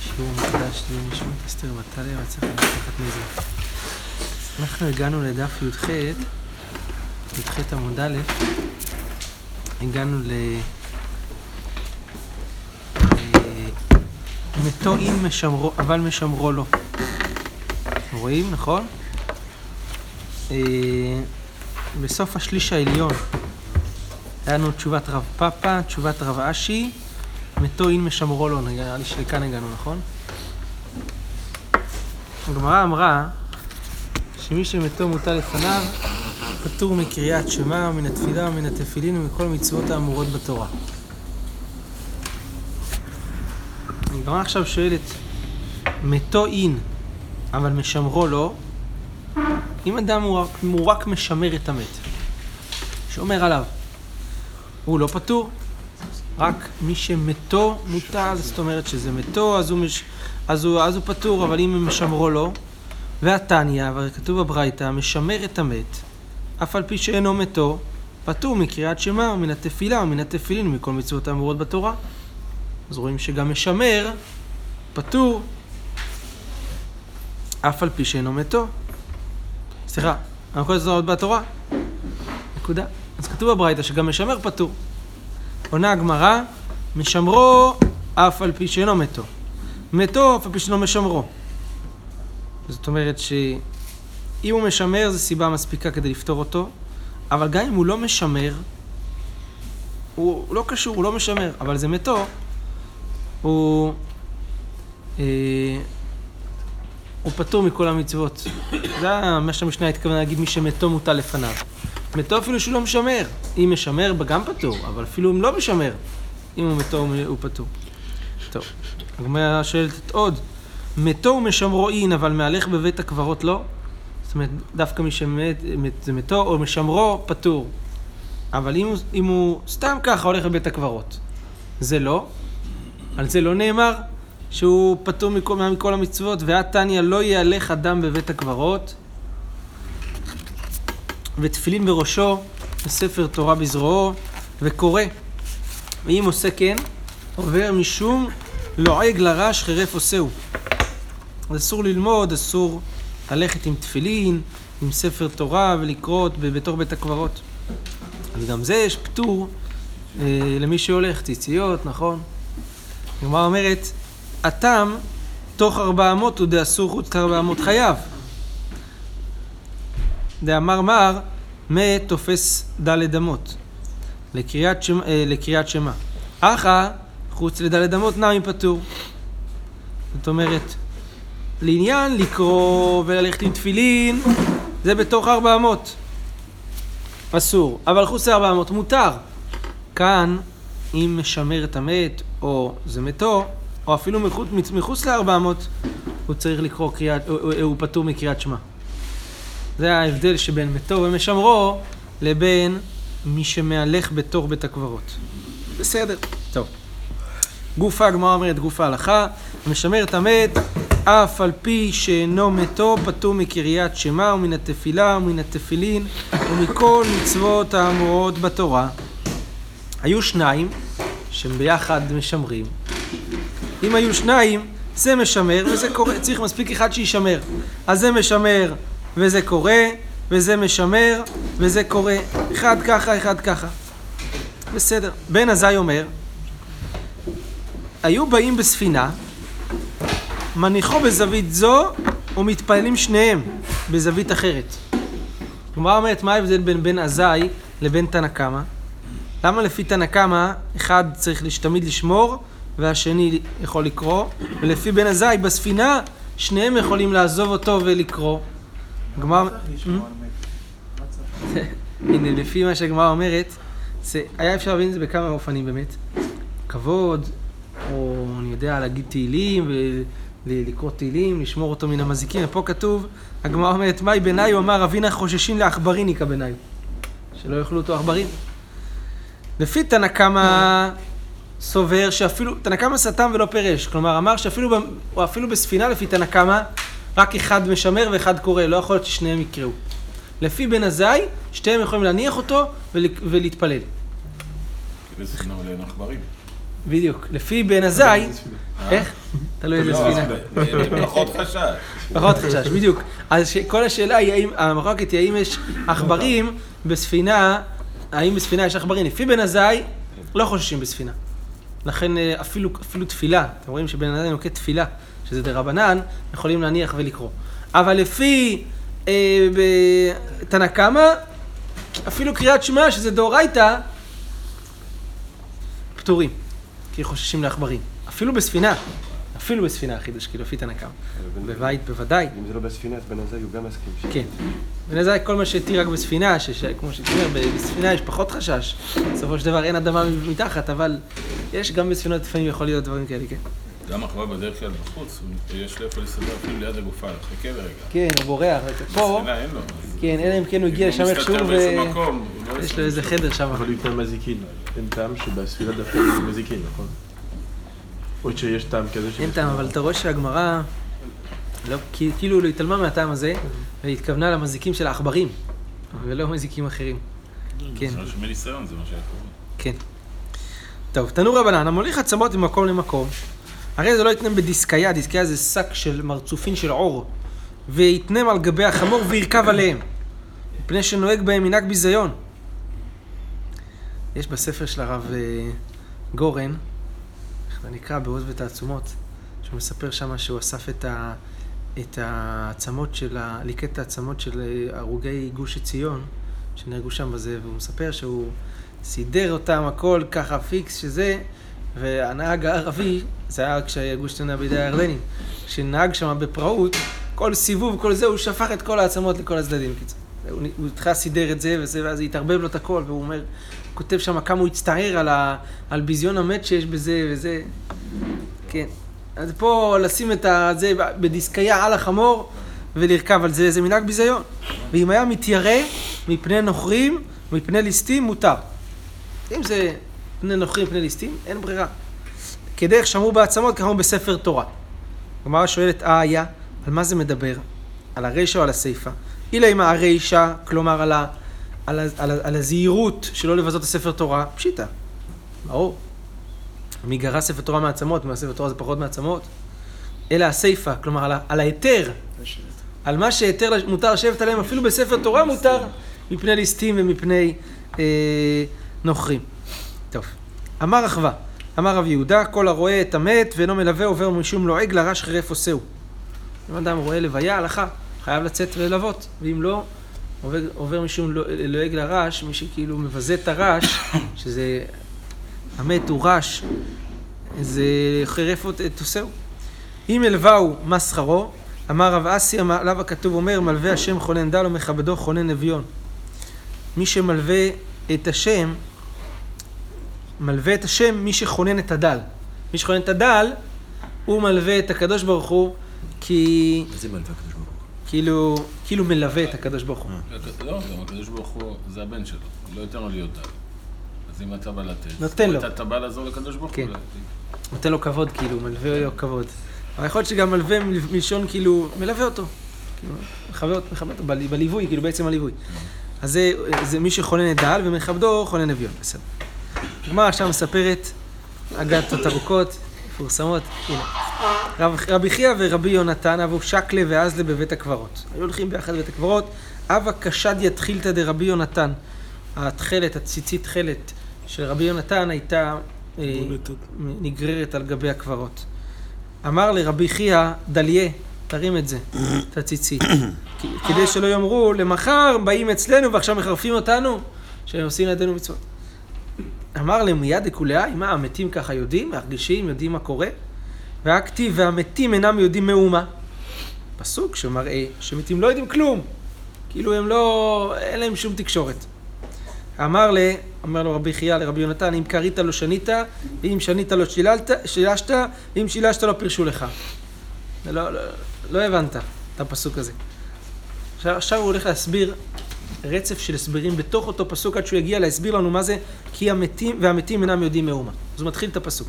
שיעור מקדש לנשמת אסתר מטליה, וצריך לקחת מזה. אנחנו הגענו לדף י"ח, י"ח עמוד א', הגענו ל... אה, מתו אם משמרו, אבל משמרו לו. רואים, נכון? אה, בסוף השליש העליון היה לנו תשובת רב פאפה, תשובת רב אשי, מתו אין משמרו לו, נראה לי שלכאן הגענו, נכון? הגמרא אמרה שמי שמתו מוטל לפניו פטור מקריאת שמע ומן התפילה ומן התפילין ומכל המצוות האמורות בתורה. הגמרא עכשיו שואלת, מתו אין, אבל משמרו לא, אם אדם הוא רק, הוא רק משמר את המת, שומר עליו, הוא לא פטור? רק מי שמתו מוטל, זאת אומרת שזה מתו, אז הוא, מש... אז הוא, אז הוא פטור, אבל אם משמרו לא, והתניא, וכתוב בברייתא, משמר את המת, אף על פי שאינו מתו, פטור מקריאת שמע ומן התפילה ומן התפילין ומכל מצוות האמורות בתורה. אז רואים שגם משמר, פטור, אף על פי שאינו מתו. סליחה, המקום הזה עוד בתורה? נקודה. אז כתוב בברייתא שגם משמר פטור. עונה הגמרא, משמרו אף על פי שאינו מתו. מתו אף על פי שאינו משמרו. זאת אומרת שאם הוא משמר זו סיבה מספיקה כדי לפתור אותו, אבל גם אם הוא לא משמר, הוא, לא קשור, הוא לא משמר, אבל זה מתו, הוא, אה, הוא פטור מכל המצוות. זה מה שהמשנה התכוונה להגיד, מי שמתו מוטל לפניו. מתו אפילו שהוא לא משמר. אם משמר, גם פטור, אבל אפילו אם לא משמר, אם הוא מתו הוא פטור. טוב, הגמרא שואלת עוד, מתו ומשמרו אין, אבל מהלך בבית הקברות לא? זאת אומרת, דווקא מי שמת זה מתו או משמרו פטור. אבל אם אם הוא סתם ככה הולך לבית הקברות, זה לא. על זה לא נאמר שהוא פטור מכל, מכל המצוות, והתניא לא יהלך אדם בבית הקברות, ותפילין בראשו, וספר תורה בזרועו, וקורא. ואם עושה כן, עובר משום לועג לרש חרף עושהו. אז אסור ללמוד, אסור ללכת עם תפילין, עם ספר תורה ולקרות בתוך בית הקברות. אז גם זה יש פטור אה, למי שהולך, ציציות, נכון? הגמרא אומרת, התם תוך ארבע אמות הוא דאסור חוץ לארבע אמות חייב. דאמר מר, מת תופס דלת אמות לקריאת, שמ, אה, לקריאת שמע. אחא חוץ לדלת אמות נמי פטור. זאת אומרת, לעניין לקרוא וללכת עם תפילין, זה בתוך ארבע אמות. אסור. אבל חוץ לארבע אמות מותר. כאן, אם משמר את המת, או זה מתו, או אפילו מחוץ, מחוץ לארבע אמות, הוא צריך לקרוא קריאת, הוא, הוא פטור מקריאת שמע. זה ההבדל שבין מתו ומשמרו לבין מי שמהלך בתוך בית הקברות. בסדר. טוב. גופה, הגמרא אומרת גופה הלכה, המשמר את המת, אף על פי שאינו מתו, פטור מקריאת שמע ומן התפילה ומן התפילין ומכל מצוות האמורות בתורה. היו שניים שהם ביחד משמרים. אם היו שניים, זה משמר וזה קורה, צריך מספיק אחד שישמר. אז זה משמר וזה קורה, וזה משמר, וזה קורה. אחד ככה, אחד ככה. בסדר. בן עזאי אומר, היו באים בספינה, מניחו בזווית זו, ומתפללים שניהם בזווית אחרת. כלומר אומרת, מה ההבדל בין בן עזאי לבין תנא קמא? למה לפי תנא קמא, אחד צריך תמיד לשמור, והשני יכול לקרוא, ולפי בן עזאי, בספינה, שניהם יכולים לעזוב אותו ולקרוא. הגמרא... הנה, לפי מה שהגמרא אומרת, זה, היה אפשר להבין את זה בכמה אופנים באמת. כבוד, או אני יודע, להגיד תהילים, ולקרוא תהילים, לשמור אותו מן המזיקים. ופה כתוב, הגמרא אומרת, מאי הוא אמר, אבינה חוששים לעכבריניקה בניי. שלא יאכלו אותו עכברים. לפי תנא קמא סובר שאפילו, תנא קמא סתם ולא פירש. כלומר, אמר שאפילו אפילו בספינה, לפי תנא קמא, רק אחד משמר ואחד קורא, לא יכול להיות ששניהם יקראו. לפי בן עזאי, שתיהם יכולים להניח אותו ול... ולהתפלל. בדיוק. לפי בן עזאי, איך? תלוי איזה לא, ספינה. פחות חשש. פחות חשש, בדיוק. אז כל השאלה היא, האם, המחלוקת היא האם יש עכברים בספינה, האם בספינה יש עכברים. לפי בן עזאי, לא חוששים בספינה. לכן אה, אפילו, אפילו תפילה, אתם רואים שבן עזאי נוקט תפילה, שזה דה רבנן, יכולים להניח ולקרוא. אבל לפי אה, תנא קמא, אפילו קריאת שמע, שזה דאורייתא, פטורים, כי חוששים לעכברים. אפילו בספינה, אפילו בספינה החידוש, כאילו, לפי תנא קמא. בבית בוודאי. אם זה לא בספינה, אז בן עזאי הוא גם מסכים. כן. בן עזאי כל מה שהתיר רק בספינה, שכמו שאתה אומר, בספינה יש פחות חשש. בסופו של דבר אין אדמה מתחת, אבל יש גם בספינות לפעמים יכול להיות דברים כאלה, כן. גם אחווה בדרך כלל בחוץ, הוא- יש לו איפה להסתדר אפילו ליד הגופה, חכה רגע. כן, הוא בורח. פה, אין לו. כן, אלא אם כן הוא הגיע לשם הוא איכשהו הוא לא ויש יסתדר. לו איזה חדר שם. אבל הוא יותר מזיקין. אין טעם שבספינה דווקא יש מזיקין, נכון? או שיש טעם כזה אין טעם, אבל אתה רואה שהגמרא, לא, כי- כאילו לא התעלמה מהטעם הזה, והתכוונה למזיקים של העכברים, ולא מזיקים אחרים. כן. זה מה שהיה קורה. כן. טוב, תנו רבנן, המוליך עצמות ממקום למקום, הרי זה לא יתנם בדיסקיה, דיסקיה זה שק של מרצופין של עור, ויתנם על גבי החמור וירכב עליהם, מפני שנוהג בהם מנהג ביזיון. יש בספר של הרב אה, גורן, איך זה נקרא, בעוז ותעצומות, שהוא מספר שם שהוא אסף את, ה, את העצמות של, ליקט את העצמות של אה, הרוגי גוש עציון, שנהרגו שם בזה, והוא מספר שהוא סידר אותם הכל ככה פיקס שזה, והנהג הערבי, זה היה כשגוש עציון היה בידי הירדנים, כשנהג שם בפראות, כל סיבוב, כל זה, הוא שפך את כל העצמות לכל הצדדים. הוא הוא התחיל סידר את זה וזה, ואז התערבב לו את הכל, והוא אומר, כותב שם כמה הוא הצטער על, על ביזיון המת שיש בזה וזה. כן. אז פה לשים את זה בדיסקיה על החמור ולרכב על זה, זה מנהג ביזיון. ואם היה מתיירא מפני נוכרים, מפני ליסטים, מותר. אם זה פני נוכרים, פני ליסטים, אין ברירה. כדרך שמרו בעצמות, ככה בספר תורה. הגמרא שואלת, אה היה, על מה זה מדבר? על הרישא או על הסיפא? אילה עם הרישא, כלומר על, ה, על, ה, על, ה, על הזהירות שלא לבזות את הספר תורה, פשיטא. ברור. מי גרע ספר תורה מעצמות, מה ספר תורה זה פחות מעצמות? אלא הסיפא, כלומר על, ה- על ההיתר, על מה שהיתר מותר לשבת עליהם, אפילו בספר תורה מותר, מפני ליסטים ומפני אה, נוכרים. אמר אחווה, אמר רב יהודה, כל הרואה את המת ואינו מלווה עובר משום לועג לרש חרף עושהו. אם אדם רואה לוויה, הלכה, חייב לצאת וללוות, ואם לא, עובר, עובר משום לא- לועג לרש, מי שכאילו מבזה את הרש, שזה, המת הוא רש, זה חרף את עושהו. אם אלוהו מה שכרו, אמר רב אסי, עליו הכתוב אומר, מלווה השם חונן דל ומכבדו חונן אביון. מי שמלווה את השם, מלווה את השם מי שכונן את הדל. מי שכונן את הדל, הוא מלווה את הקדוש ברוך הוא, כי מה זה מלווה הקדוש ברוך הוא? כאילו, כאילו מלווה את הקדוש ברוך הוא. לא, גם הקדוש ברוך הוא, זה הבן שלו, לא ייתן לו להיות דל. אז אם אתה בא לתת, נותן לו. אתה בא לעזור לקדוש ברוך הוא. כן. נותן לו כבוד, כאילו, מלווה לו כבוד. אבל יכול להיות שגם מלווה מלשון, כאילו, מלווה אותו. כאילו, מכבד אותו, בליווי, כאילו, בעצם הליווי. אז זה, זה מי שכונן את דל, ומכבדו חונן אביון, בסדר. הגמרא עכשיו מספרת אגדות ארוכות, מפורסמות, הנה. רב, רבי חייא ורבי יונתן אבו שקלה ואזלה בבית הקברות. היו הולכים ביחד לבית הקברות, אבא קשד יתחילתא דרבי יונתן. התכלת, הציצית תכלת של רבי יונתן הייתה אה, נגררת על גבי הקברות. אמר לרבי חייא, דליה, תרים את זה, את הציצית. כדי שלא יאמרו, למחר באים אצלנו ועכשיו מחרפים אותנו, שעושים לידינו מצוות. אמר להם מיד לכולי, מה, המתים ככה יודעים, מרגישים, יודעים מה קורה? והכתיב, והמתים אינם יודעים מאומה. פסוק שמראה שמתים לא יודעים כלום. כאילו הם לא, אין להם שום תקשורת. אמר ל... אומר לו רבי חייא לרבי יונתן, אם קרית לא שנית, ואם שנית לא שיללת, שילשת, ואם שילשת לא פירשו לך. לא, לא, לא הבנת את הפסוק הזה. עכשיו הוא הולך להסביר רצף של הסברים בתוך אותו פסוק עד שהוא יגיע להסביר לנו מה זה כי המתים והמתים אינם יודעים מאומה. אז הוא מתחיל את הפסוק.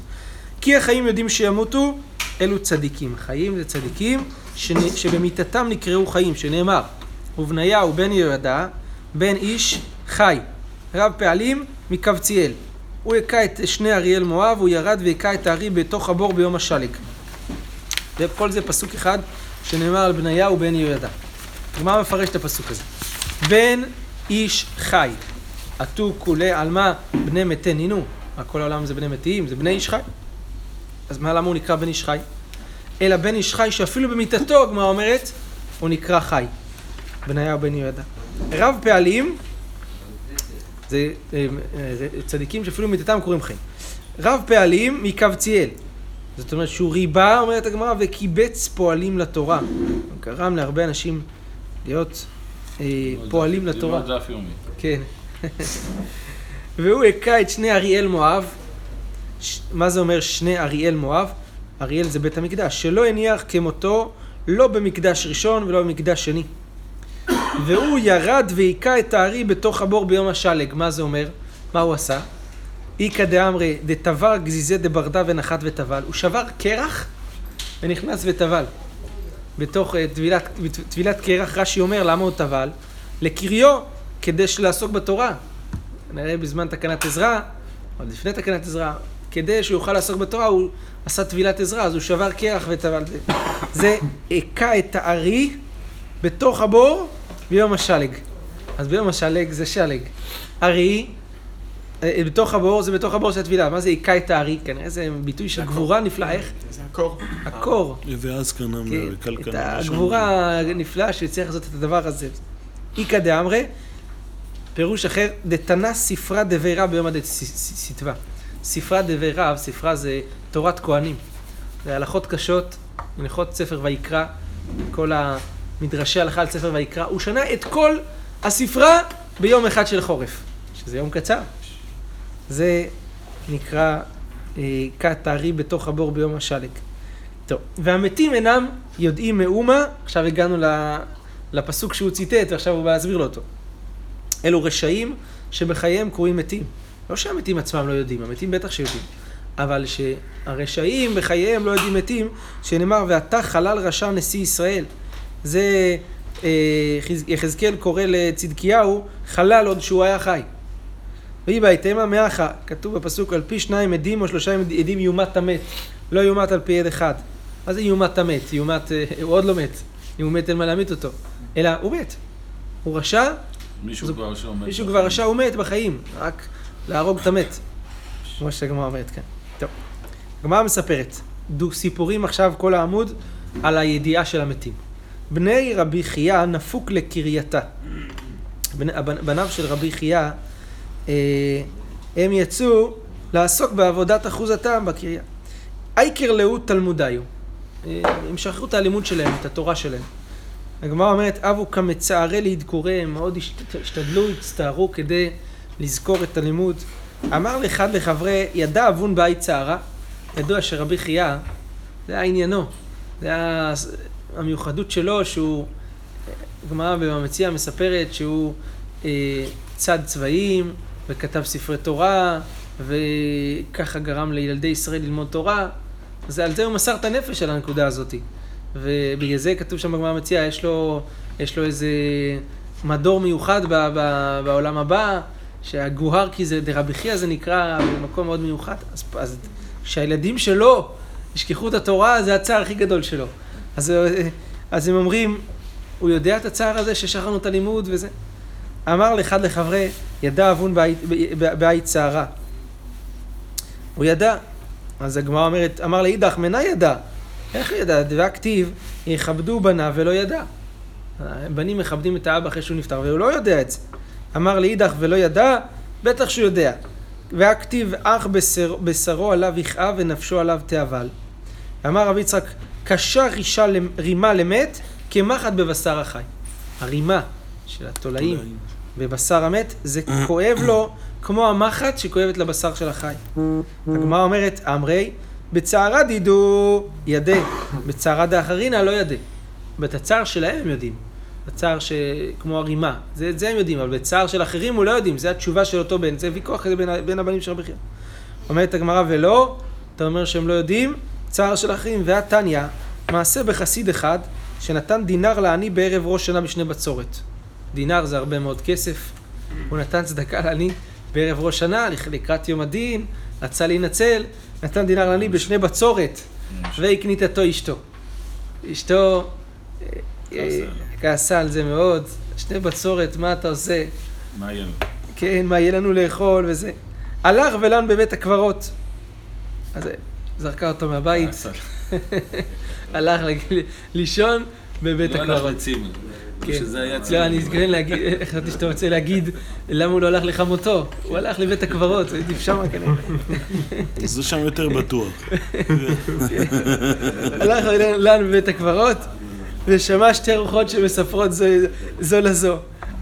כי החיים יודעים שימותו, אלו צדיקים. חיים זה צדיקים שנ... שבמיתתם נקראו חיים, שנאמר, ובניהו בן יהודה, בן איש חי, רב פעלים מקבציאל. הוא הכה את שני אריאל מואב, הוא ירד והכה את הארי בתוך הבור ביום השלג. וכל זה פסוק אחד שנאמר על בניהו בן יהוידע. הגמרא מפרש את הפסוק הזה. בן איש חי, עטו כולי על מה בני מתי נינו. מה כל העולם זה בני מתים, זה בני איש חי. אז מה למה הוא נקרא בן איש חי? אלא בן איש חי שאפילו במיתתו, הגמרא אומרת, הוא נקרא חי. בניהו בן יהוידע. רב פעלים, זה אה, אה, צדיקים שאפילו במיתתם קוראים חיים. רב פעלים מקבציאל. זאת אומרת שהוא ריבה, אומרת הגמרא, וקיבץ פועלים לתורה. גרם להרבה אנשים להיות פועלים לתורה. ללמוד דף יומי. כן. והוא הכה את שני אריאל מואב. ש... מה זה אומר שני אריאל מואב? אריאל זה בית המקדש, שלא הניח כמותו לא במקדש ראשון ולא במקדש שני. והוא ירד והיכה את הארי בתוך הבור ביום השלג. מה זה אומר? מה הוא עשה? איכא דאמרי דתבר גזיזי דברדה ונחת וטבל. הוא שבר קרח ונכנס וטבל. בתוך אה, טבילת, טבילת קרח רש"י אומר למה הוא טבל? לקריו כדי לעסוק בתורה. נראה בזמן תקנת עזרא, עוד לפני תקנת עזרא, כדי שהוא יוכל לעסוק בתורה הוא עשה טבילת עזרא, אז הוא שבר קרח וטבל. זה הכה את הארי בתוך הבור ביום השלג. אז ביום השלג זה שלג. ארי, בתוך הבור זה בתוך הבור של הטבילה. מה זה היכה את הארי? כנראה זה ביטוי של גבורה נפלאה. איך? זה הקור. הקור. ואז קנה כן, את וכלכלה. הגבורה הנפלאה שהצליח לעשות את הדבר הזה. איכא דאמרי, פירוש אחר, דתנא ספרה דבירה ביום הדסיטבא. ספרה דבירה, ספרה זה תורת כהנים. זה הלכות קשות, הלכות ספר ויקרא, כל המדרשי הלכה על ספר ויקרא. הוא שנה את כל הספרה ביום אחד של חורף, שזה יום קצר. זה נקרא אה, כת הארי בתוך הבור ביום השלג. טוב, והמתים אינם יודעים מאומה, עכשיו הגענו לפסוק שהוא ציטט ועכשיו הוא בא להסביר לו אותו. אלו רשעים שבחייהם קרויים מתים. לא שהמתים עצמם לא יודעים, המתים בטח שיודעים. אבל שהרשעים בחייהם לא יודעים מתים, שנאמר, ואתה חלל רשע נשיא ישראל. זה אה, חז- יחזקאל קורא לצדקיהו, חלל עוד שהוא היה חי. ויהי בהתאמה מאחה, כתוב בפסוק, על פי שניים עדים או שלושה עדים יומת המת, לא יומת על פי עד אחד. מה זה יומת המת? יומת, אה, הוא עוד לא מת. אם הוא מת אין מה להמית אותו. אלא הוא מת. הוא רשע, מישהו כבר שעומד. מישהו בחיים. כבר רשע, הוא מת בחיים. רק להרוג את המת. כמו שהגמרא אומרת כאן. טוב. הגמרא מספרת, דו סיפורים עכשיו כל העמוד על הידיעה של המתים. בני רבי חייא נפוק לקרייתה. הבנ- בניו של רבי חייא, הם יצאו לעסוק בעבודת אחוזתם בקריה. אייקר להו תלמודיו. אה, הם שכחו את הלימוד שלהם, את התורה שלהם. הגמרא אומרת, אבו כמצערי להדקוריהם, מאוד השת- השתדלו, הצטערו כדי לזכור את הלימוד. אמר לאחד לחברי, ידע אבון בית צערה, ידוע שרבי חייא, זה היה עניינו, זה היה המיוחדות שלו, שהוא, הגמרא במציע מספרת שהוא אה, צד צבעים, וכתב ספרי תורה, וככה גרם לילדי ישראל ללמוד תורה, אז על זה הוא מסר את הנפש על הנקודה הזאת. ובגלל זה כתוב שם בגמרא המציע, יש יש לו איזה מדור מיוחד ב, ב, בעולם הבא, שהגוהר כי זה דרבי חייא זה נקרא במקום מאוד מיוחד. אז, אז כשהילדים שלו ישכחו את התורה, זה הצער הכי גדול שלו. אז, אז הם אומרים, הוא יודע את הצער הזה ששכחנו את הלימוד וזה. אמר לאחד לחברי, ידע אבון בית צערה. הוא ידע. אז הגמרא אומרת, אמר לאידך, מנה ידע. איך ידע? והכתיב, יכבדו בניו ולא ידע. בנים מכבדים את האבא אחרי שהוא נפטר, והוא לא יודע את זה. אמר לאידך ולא ידע, בטח שהוא יודע. והכתיב, אך בשר, בשרו עליו יכאב ונפשו עליו תאבל. אמר רבי יצחק, קשה רישה, רימה למת, כמחט בבשר החי. הרימה של התולעים בבשר המת, זה כואב לו כמו המחט שכואבת לבשר של החי. הגמרא אומרת, אמרי, בצערה דידו ידה, בצערה דאחרינא לא ידה. בתצער שלהם הם יודעים. בצער שכמו הרימה, זה, זה הם יודעים, אבל בצער של אחרים הוא לא יודעים, זה התשובה של אותו בן, זה ויכוח כזה בין, בין הבנים של רבי חייא. אומרת הגמרא ולא, אתה אומר שהם לא יודעים, צער של אחרים, והתניא, מעשה בחסיד אחד, שנתן דינר לעני בערב ראש שנה בשני בצורת. דינר זה הרבה מאוד כסף, הוא נתן צדקה לעני בערב ראש שנה, לק- לקראת יום הדין, רצה להינצל, נתן דינר לעני בשני בצורת, והקניתתו אשתו. אשתו אה, אה, כעסה על זה מאוד, שני בצורת, מה אתה עושה? מה יהיה לו? כן, מה יהיה לנו לאכול וזה. הלך ולן בבית הקברות. אז אה, זרקה אותו מהבית, עשה- הלך לישון בבית לא הקברות. לצימר. כן. שזה היה לא. אני מתכוון להגיד, חשבתי שאתה רוצה להגיד למה הוא לא הלך לחמותו. הוא הלך לבית הקברות, הייתי שמה כנראה. זה שם יותר בטוח. הלך לן בבית הקברות, ושמע שתי רוחות שמספרות זו, זו לזו.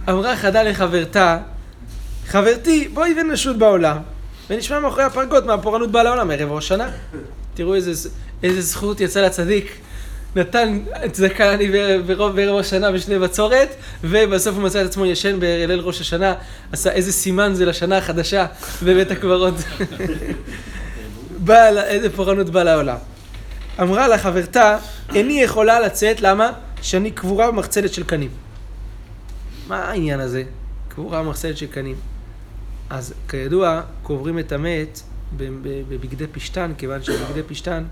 אמרה חדה לחברתה, חברתי, בואי ונשוט בעולם, ונשמע מאחורי הפרגות מהפורענות באה לעולם, ערב ראש שנה. תראו איזה, איזה זכות יצא לצדיק. נתן צדקה לעני בערב בערב השנה בשני בצורת, ובסוף הוא מצא את עצמו ישן בליל ראש השנה, עשה איזה סימן זה לשנה החדשה בבית הקברות. באה, ל- איזה פורענות באה לעולם. אמרה לה חברתה, איני יכולה לצאת, למה? שאני קבורה במחצלת של קנים. מה העניין הזה? קבורה במחצלת של קנים. אז כידוע, קוברים את המת בבגדי פשתן, כיוון שבבגדי פשתן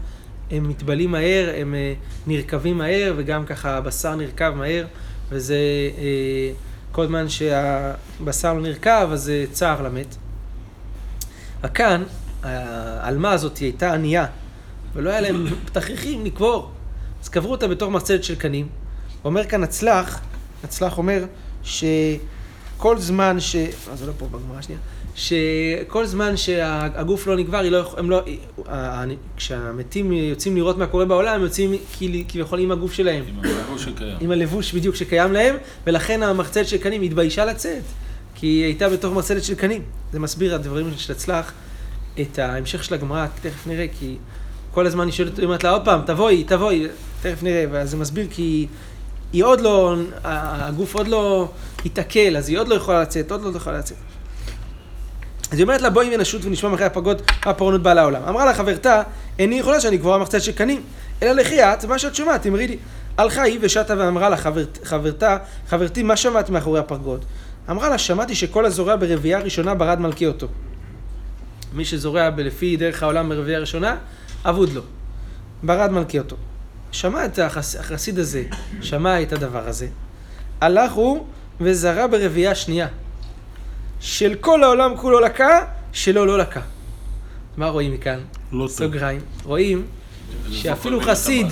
הם מתבלים מהר, הם אה, נרקבים מהר, וגם ככה הבשר נרקב מהר, וזה אה, כל זמן שהבשר לא נרקב, אז זה צער למת. רק כאן, העלמה הזאת הייתה ענייה, ולא היה להם תכריכים לקבור. אז קברו אותה בתוך מחצלת של קנים. אומר כאן הצלח, הצלח אומר שכל זמן ש... אה, זה לא פה בגמרא שנייה. שכל זמן שהגוף לא נקבר, היא לא, יכ- הם לא, כשהמתים יוצאים לראות מה קורה בעולם, הם יוצאים כביכול עם הגוף שלהם. עם הלבוש שקיים. עם הלבוש בדיוק שקיים להם, ולכן המחצלת של קנים התביישה לצאת, כי היא הייתה בתוך מחצלת של קנים. זה מסביר הדברים של הצלח, את ההמשך של הגמרא, תכף נראה, כי כל הזמן היא שואלת, היא אומרת לה עוד פעם, תבואי, תבואי, תכף נראה, ואז זה מסביר כי היא עוד לא, הגוף עוד לא התעכל, אז היא עוד לא יכולה לצאת, עוד לא יכולה לצאת. אז היא אומרת לה, בואי ונשוט ונשמע מאחורי הפגות מה הפורענות באה לעולם. אמרה לה חברתה, איני יכולה שאני גבורה מחצלת של קנים, אלא לכי את, מה שאת שומעת, אמרי לי. הלכה היא ושטה ואמרה לה, חברת, חברתה, חברתי, מה שמעת מאחורי הפרגוד? אמרה לה, שמעתי שכל הזורע ברבייה הראשונה ברד מלכי אותו. מי שזורע לפי דרך העולם ברבייה הראשונה, אבוד לו. ברד מלכי אותו. שמע את החס, החסיד הזה, שמע את הדבר הזה. הלך הוא וזרע ברבייה שנייה. של כל העולם כולו לקה, שלו לא לקה. מה רואים מכאן? לא טוב. סוגריים. רואים שאפילו חסיד.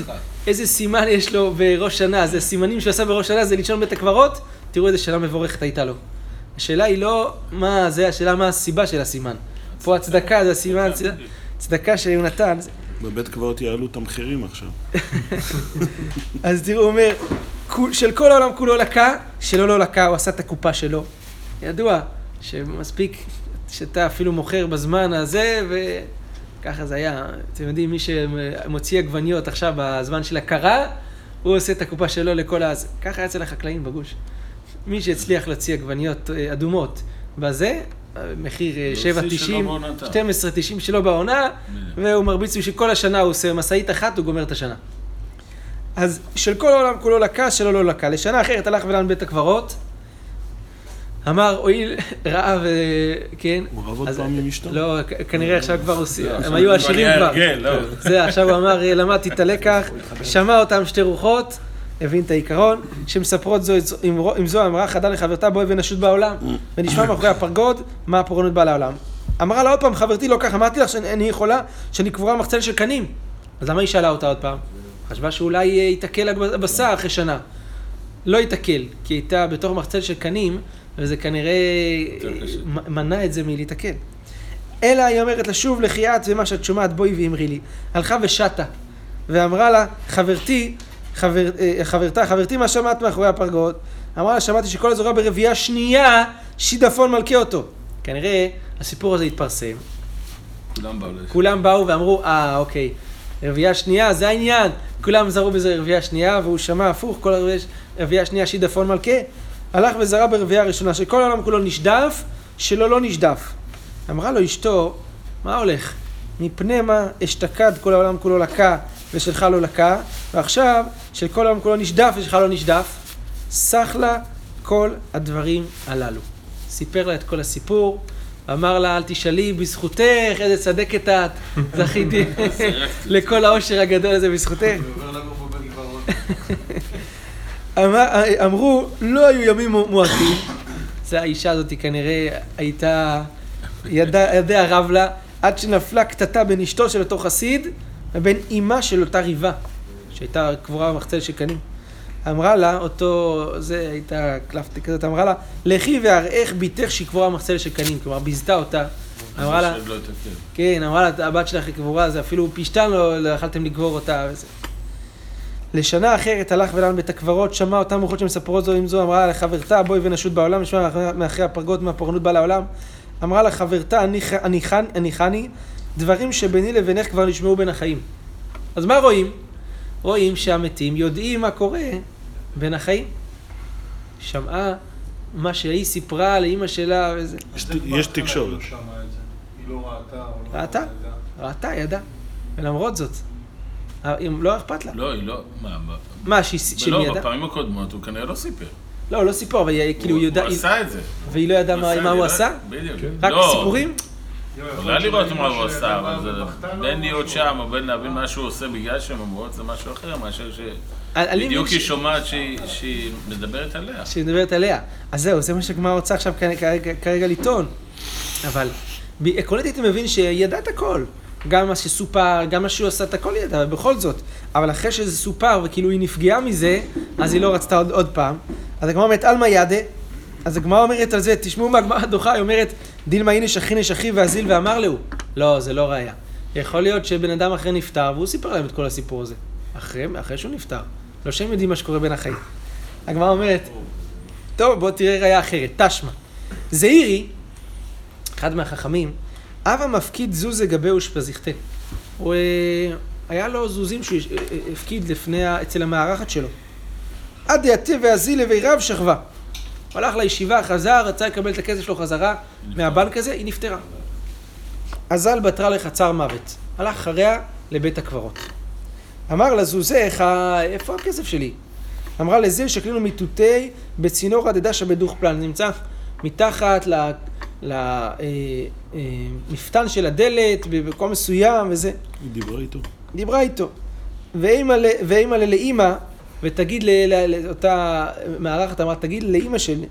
איזה סימן יש לו בראש שנה, זה סימנים שהוא עשה בראש שנה, זה לישון בית הקברות, תראו איזה שאלה מבורכת הייתה לו. השאלה היא לא מה זה, השאלה מה הסיבה של הסימן. פה הצדקה זה הסימן, צד- צדקה שהוא נתן. בבית קברות יעלו את המחירים עכשיו. אז תראו, הוא אומר, "כו- של כל העולם כולו לקה, שלו לא לקה, הוא עשה את הקופה שלו. ידוע שמספיק שאתה אפילו מוכר בזמן הזה, וככה זה היה. אתם יודעים, מי שמוציא עגבניות עכשיו בזמן של הקרה, הוא עושה את הקופה שלו לכל אז. ככה היה אצל החקלאים בגוש. מי שהצליח להוציא עגבניות אה, אדומות בזה, אה, מחיר אה, להוציא שלא 7.90, בעונתה. 12.90 שלו בעונה, והוא מרביץ בשביל כל השנה, הוא עושה משאית אחת, הוא גומר את השנה. אז של כל העולם כולו לקה, שלו לא לקה. לשנה אחרת הלך ולן בית הקברות, אמר, הואיל ראה ו... כן. הוא רב עוד פעם עם אשתו? לא, כנראה עכשיו כבר עושים, לא, הם היו עשירים כבר. הרגל, לא. זה, עכשיו הוא אמר, "אה, למדתי את הלקח, שמע אותם שתי רוחות, הבין את העיקרון, שמספרות זו עם זו אמרה חדה לחברתה בואי ונשוט בעולם, ונשמע מאחורי הפרגוד מה הפורענות באה לעולם. אמרה לה עוד פעם, חברתי לא כך, אמרתי לך שאני יכולה, שאני קבורה במחצל של קנים. אז למה היא שאלה אותה עוד פעם? חשבה שאולי ייתקל הבשר אחרי שנה. לא ייתקל, כי הייתה בתוך מחצל של קנים, וזה כנראה מנע את זה מלהיתקל. אלא היא אומרת לה, שוב לכי את ומה שאת שומעת בואי ואמרי לי. הלכה ושטה, ואמרה לה, חברתי, חבר, אה, חברתה, חברתי, מה שמעת מאחורי הפרגות? אמרה לה, שמעתי שכל הזורע ברבייה שנייה, שידפון מלכה אותו. כנראה הסיפור הזה התפרסם, כולם באו. כולם באו ואמרו, אה, אוקיי, רבייה שנייה, זה העניין. כולם זרו בזה רבייה שנייה, והוא שמע הפוך, כל רבייה שנייה שידפון מלכה. הלך וזרה ברבייה הראשונה, שכל העולם כולו נשדף, שלו לא נשדף. אמרה לו אשתו, מה הולך? מפני מה אשתקד כל העולם כולו לקה ושלך לא לקה, ועכשיו של כל העולם כולו נשדף ושלך לא נשדף, סח לה כל הדברים הללו. סיפר לה את כל הסיפור, אמר לה, אל תשאלי, בזכותך, איזה צדקת את, זכיתי לכל העושר הגדול הזה בזכותך. אמר, אמרו, לא היו ימים מועטים, זה האישה הזאת כנראה הייתה, ידע, ידע רב לה, עד שנפלה קטטה בין אשתו של אותו חסיד ובין אימה של אותה ריבה, שהייתה קבורה במחצל של קנים. אמרה לה, אותו, זה הייתה קלפתי כזאת, אמרה לה, לכי ואראך ביתך שהיא קבורה במחצל של קנים, כלומר ביזתה אותה. אמרה לה, לא. כן, אמרה לה, הבת שלך היא קבורה, זה אפילו פשתן לא, לא יכלתם לקבור אותה וזה. לשנה אחרת הלך ולן בית הקברות, שמע אותם רוחות שמספרות זו עם זו, אמרה לה לחברתה, בואי ונשות בעולם, נשמע מאחרי הפרגות מהפורענות בא לעולם. אמרה לה חברתה, הניח- הניחן- הניחני, דברים שביני לבינך כבר נשמעו בין החיים. אז מה רואים? רואים שהמתים יודעים מה קורה בין החיים. שמעה מה שהיא סיפרה לאימא שלה וזה. יש- יש תקשורת. היא לא ראתה. או לא ראתה? ידעה. ראתה, ידעה. ולמרות זאת, לא אכפת לה. לא, היא לא... מה, מה? שהיא שהיא לא, ידעה? בפעמים הקודמות הוא כנראה לא סיפר. לא, לא סיפור, אבל היא- כאילו הוא יודע, הוא עשה את זה. והיא לא ידעה הוא מה הוא עשה? בדיוק. רק לא, סיפורים? אולי לראות מה הוא עשה, אבל זה... בין להיות שם או בין להבין מה שהוא עושה בגלל שהן אומרות זה משהו אחר מאשר ש... בדיוק ש- היא שומעת שהיא- מדברת עליה. שהיא מדברת עליה. אז זהו, זה מה שהגמרא רוצה עכשיו כרגע- כרגע לטעון. אבל עקרונית הייתי מבין שהיא ידעה את הכל. גם מה שסופר, גם מה שהוא עשה את הכל אבל בכל זאת. אבל אחרי שזה סופר וכאילו היא נפגעה מזה, אז היא לא רצתה עוד, עוד פעם. אז הגמרא אומרת, עלמא ידה. אז הגמרא אומרת על זה, תשמעו מהגמרא הדוחה, היא אומרת, דילמה הנה שכין אחיו ואזיל ואמר להו. לא, זה לא ראייה. יכול להיות שבן אדם אחרי נפטר, והוא סיפר להם את כל הסיפור הזה. אחרי, אחרי שהוא נפטר. לא שהם יודעים מה שקורה בין החיים. הגמרא אומרת, טוב, בוא תראה ראייה אחרת, תשמע. זעירי, אחד מהחכמים, אב המפקיד זוז לגבי אושפזיכתה. הוא, אה, היה לו זוזים שהוא אה, אה, הפקיד לפני, אצל המארחת שלו. עד דעתי ואזילה וירב שכבה. הוא הלך לישיבה, חזר, רצה לקבל את הכסף שלו חזרה מהבנק הזה, היא נפטרה. אזל בתרה לחצר מוות. הלך אחריה לבית הקברות. אמר לזוזך, איפה הכסף שלי? אמרה לזיל שקלינו מיטוטי בצינור הדדשה בדוך פלן. נמצא מתחת ל- ל- אה, אה, של הדלת במקום מסוים וזה. היא דיברה איתו. דיברה איתו. ואימא לאימא, ותגיד לאותה מארחת, אמרה, תגיד לאימא שלי,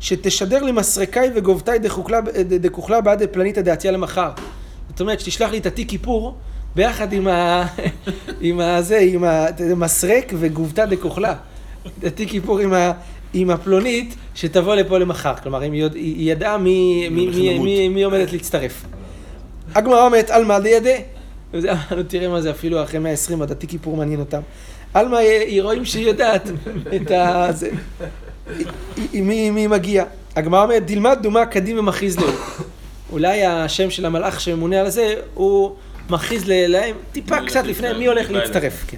שתשדר לי מסרקאי וגובתאי דכוכלה- בעד פלניתא דעתיה למחר. זאת אומרת, שתשלח לי את התיק כיפור, ביחד עם ה... עם הזה, עם המסרק וגובתא דכוכלה. את התיק כיפור עם ה... עם הפלונית, שתבוא לפה למחר. כלומר, היא יודע- היא ידעה מי, מי, מי. מי, מי עומדת להצטרף. הגמרא אומרת, עלמא אמרנו, תראה מה זה אפילו אחרי 120, עוד התיק כיפור מעניין אותם. עלמא, היא רואים שהיא יודעת את ה... זה, היא- מי, מי מגיע. הגמרא אומרת, דלמד דומה קדים ומכריז לו. אולי השם של המלאך שממונה על זה, הוא מכריז להם טיפה קצת לפני, מי הולך להצטרף. כן.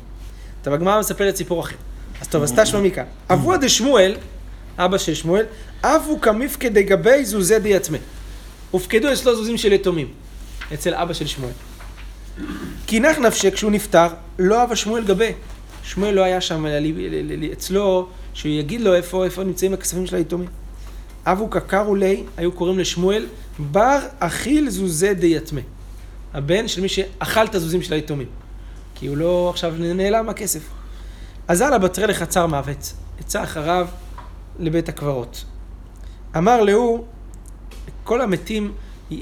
טוב, הגמרא מספרת סיפור אחר. אז טוב, אז תשמע מכאן. אבוה דשמואל, אבא של שמואל, אבו כמפקדי גבי זוזי די עצמי. הופקדו אצלו זוזים של יתומים, אצל אבא של שמואל. כי נח נפשי כשהוא נפטר, לא אהב שמואל גבי. שמואל לא היה שם אצלו, שהוא יגיד לו איפה, איפה נמצאים הכספים של היתומים. אבו קקרו לי, היו קוראים לשמואל, בר אכיל זוזי די יתמה. הבן של מי שאכל את הזוזים של היתומים. כי הוא לא עכשיו נעלם הכסף. אז הלאה בתרי לחצר מוות, יצא אחריו לבית הקברות. אמר להוא, כל המתים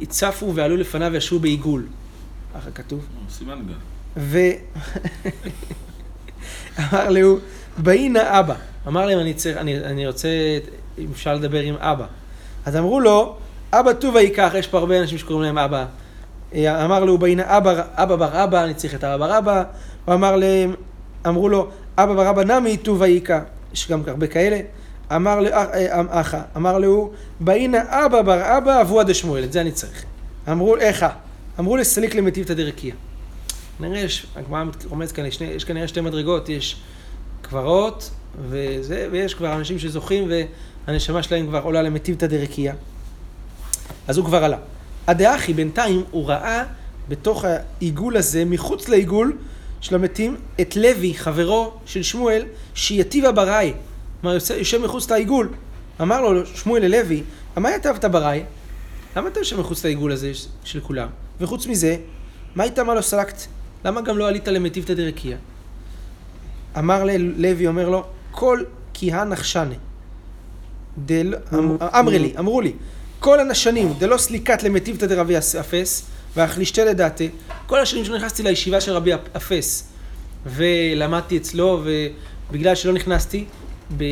צפו ועלו לפניו וישבו בעיגול. ככה כתוב. סימן גל. ו... אמר להוא, באי נא אבא. אמר להם, אני, צריך, אני, אני רוצה, אם אפשר לדבר עם אבא. אז אמרו לו, אבא טובה ייקח, יש פה הרבה אנשים שקוראים להם אבא. אמר לו, באי נא אבא, אבא בר אבא, אני צריך את אבא בר אבא. הוא אמר להם, אמרו לו, אבא בר אבא נמי טובה ייקח. יש גם הרבה כאלה. אמר לו, אה, אה, אחא, אמר לו, באי נא אבא בר אבא אבוה דשמואל, את זה אני צריך. אמרו, איכה? אמרו לסליק למטיבתא דרקיע. נראה, יש, הגמרא רומז כאן, יש, יש כנראה שתי מדרגות, יש קברות, וזה, ויש כבר אנשים שזוכים והנשמה שלהם כבר עולה למטיבתא דרקיע. אז הוא כבר עלה. הדאחי בינתיים הוא ראה בתוך העיגול הזה, מחוץ לעיגול של המתים, את לוי, חברו של שמואל, שיטיבה בראי. כלומר, יושב מחוץ לעיגול. אמר לו שמואל ללוי, מה יתבת בראי? למה אתה יושב מחוץ לעיגול הזה של כולם? וחוץ מזה, מה איתה מה לא סלקת? למה גם לא עלית למטיבתא דרקיע? אמר לוי, אומר לו, כל כיהן נחשני. דל... אמ- אמרי לי, אמרו לי, כל הנשנים, דלא סליקת למטיבתא דרבי אפס, והחלישתי לדעתי, כל השנים שלא נכנסתי לישיבה של רבי אפס, ולמדתי אצלו, ובגלל שלא נכנסתי,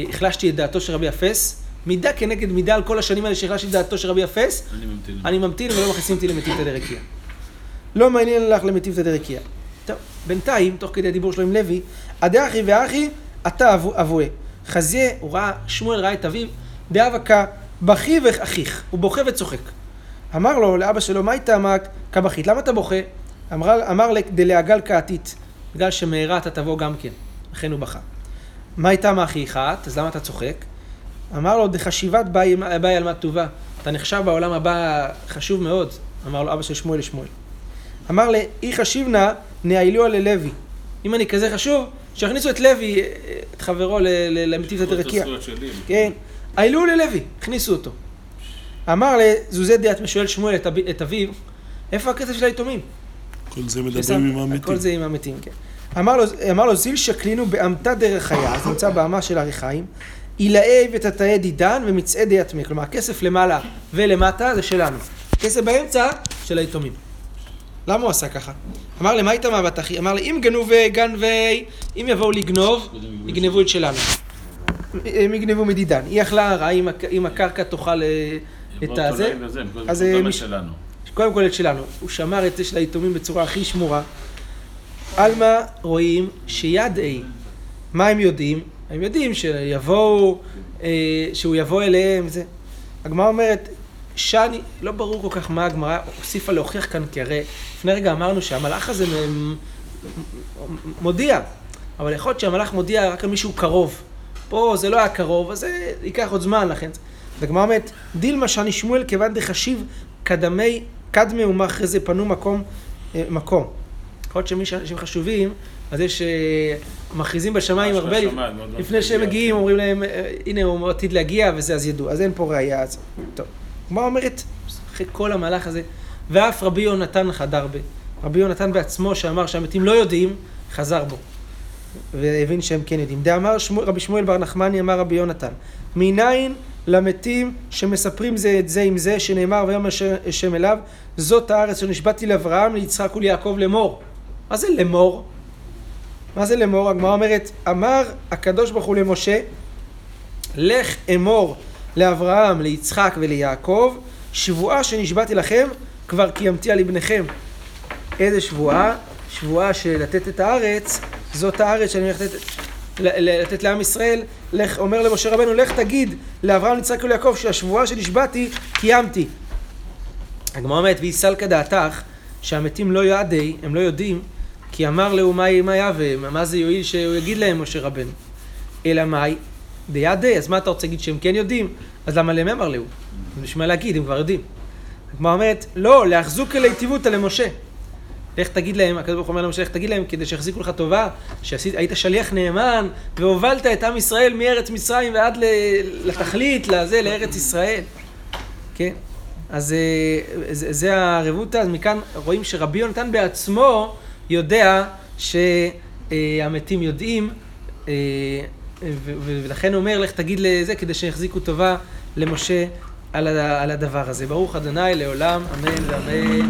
החלשתי את דעתו של רבי אפס, מידה כנגד מידה על כל השנים האלה שהחלשתי את דעתו של רבי אפס, אני ממתין. אני ממתין ולא מכניסים אותי למטיבתא דרקיע. לא מעניין לך למטיבתא דרקיע. טוב, בינתיים, תוך כדי הדיבור שלו עם לוי, הדאחי ואחי, אתה אבו- אבוה. חזיה, הוא ראה, שמואל ראה את אביו, באבקה, בכי ואחיך, הוא בוכה וצוחק. אמר לו, לאבא שלו, מה אמרת כבכית? למה אתה בוכה? אמר, אמר דלעגל כעתית, בגלל שמהרה אתה תבוא גם כן. לכן הוא בכה. מה איתה מאחי אחת? אז למה אתה צוחק? אמר לו, דחשיבת באי באי על מה טובה. אתה נחשב בעולם הבא חשוב מאוד. אמר לו אבא של שמואל לשמואל. אמר לי, אי חשיב נא, נעילוה ללוי. אם אני כזה חשוב, שיכניסו את לוי, אה, את חברו ל- ל- למטיבתא זכות דרקיע. הזכויות שלי. כן. העלו ללוי, הכניסו אותו. אמר לזוזי דיאת שואל שמואל את אבי- את אביו, איפה הכסף של היתומים? כל זה מדברים עם המתים. כל זה עם המתים, כן. אמר לו, אמר לו זיל שקלינו באמתא דרך חיה, זה נמצא באמה של הריחיים, עילאי ותתאי דידן ומצעי דיתמי, כלומר הכסף למעלה ולמטה זה שלנו, הכסף באמצע של היתומים. למה הוא עשה ככה? אמר לי, מה איתה מהבת אחי? אמר לי, אם גנובי גנבי, אם יבואו לגנוב, יגנבו את שלנו. הם יגנבו מדידן. היא אכלה רע, אם הק- אם הקרקע תאכל אה, את אותו הזה, אז, אה. קודם כל את שלנו. הוא שמר את זה של היתומים בצורה הכי שמורה. עלמא רואים שיד A, מה הם יודעים? הם יודעים שיבואו, אה, שהוא יבוא אליהם, זה. הגמרא אומרת, שאני, לא ברור כל כך מה הגמרא הוסיפה להוכיח כאן, כי הרי לפני רגע אמרנו שהמלאך הזה מודיע, אבל יכול להיות שהמלאך מודיע רק על מישהו קרוב. פה זה לא היה קרוב, אז זה ייקח עוד זמן, לכן. והגמרא אומרת, דילמה שאני שמואל כיוון דחשיב קדמי, קדמי ומאחרי זה פנו מקום, אה, מקום. יכול להיות שמי שאנשים חשובים, אז יש, אה, מכריזים בשמיים ממש הרבה, בשמיים, מאוד מאוד לפני שהם מגיע, מגיעים. אומרים להם, אה, הנה הוא עתיד להגיע וזה, אז ידעו. אז אין פה ראייה, אז טוב. הגמרא אומרת, אחרי כל המהלך הזה, ואף רבי יונתן חדר ב. רבי יונתן בעצמו, שאמר שהמתים לא יודעים, חזר בו. והבין שהם כן יודעים. דאמר שמו, רבי שמואל בר נחמני, אמר רבי יונתן, מניין למתים שמספרים זה את זה עם זה, שנאמר ויאמר השם אליו, זאת הארץ שנשבעתי לאברהם, ליצחק וליעקב לאמור. מה זה לאמור? מה זה לאמור? הגמרא אומרת, אמר הקדוש ברוך הוא למשה, לך אמור לאברהם, ליצחק וליעקב, שבועה שנשבעתי לכם, כבר קיימתי על לבניכם. איזה שבועה? שבועה של לתת את הארץ, זאת הארץ שאני הולך לתת, לתת לעם ישראל. לך, אומר למשה רבנו, לך תגיד לאברהם, ליצחק וליעקב שהשבועה שנשבעתי, קיימתי. הגמרא אומרת, והיא סלקא דעתך, שהמתים לא יעדי, הם לא יודעים, כי אמר להו מה יהווה, מה זה יועיל שהוא יגיד להם, משה רבנו. אלא מאי? דיעדי, אז מה אתה רוצה להגיד שהם כן יודעים? אז למה להם אמר להו? בשביל מה להגיד, הם כבר יודעים. הגמרא אומרת, לא, להחזוק אלי טיבותא למשה. לך תגיד להם, הקדוש ברוך הוא אומר למשה, לך תגיד להם כדי שיחזיקו לך טובה, שהיית שליח נאמן, והובלת את עם ישראל מארץ מצרים ועד לתכלית, לזה, לארץ ישראל. כן? אז אה, זה, זה הרבותא, אז מכאן רואים שרבי יונתן בעצמו יודע שהמתים יודעים, אה, ו- ו- ולכן הוא אומר, לך תגיד לזה כדי שיחזיקו טובה למשה על הדבר הזה. ברוך אדוני לעולם, אמן ואמן.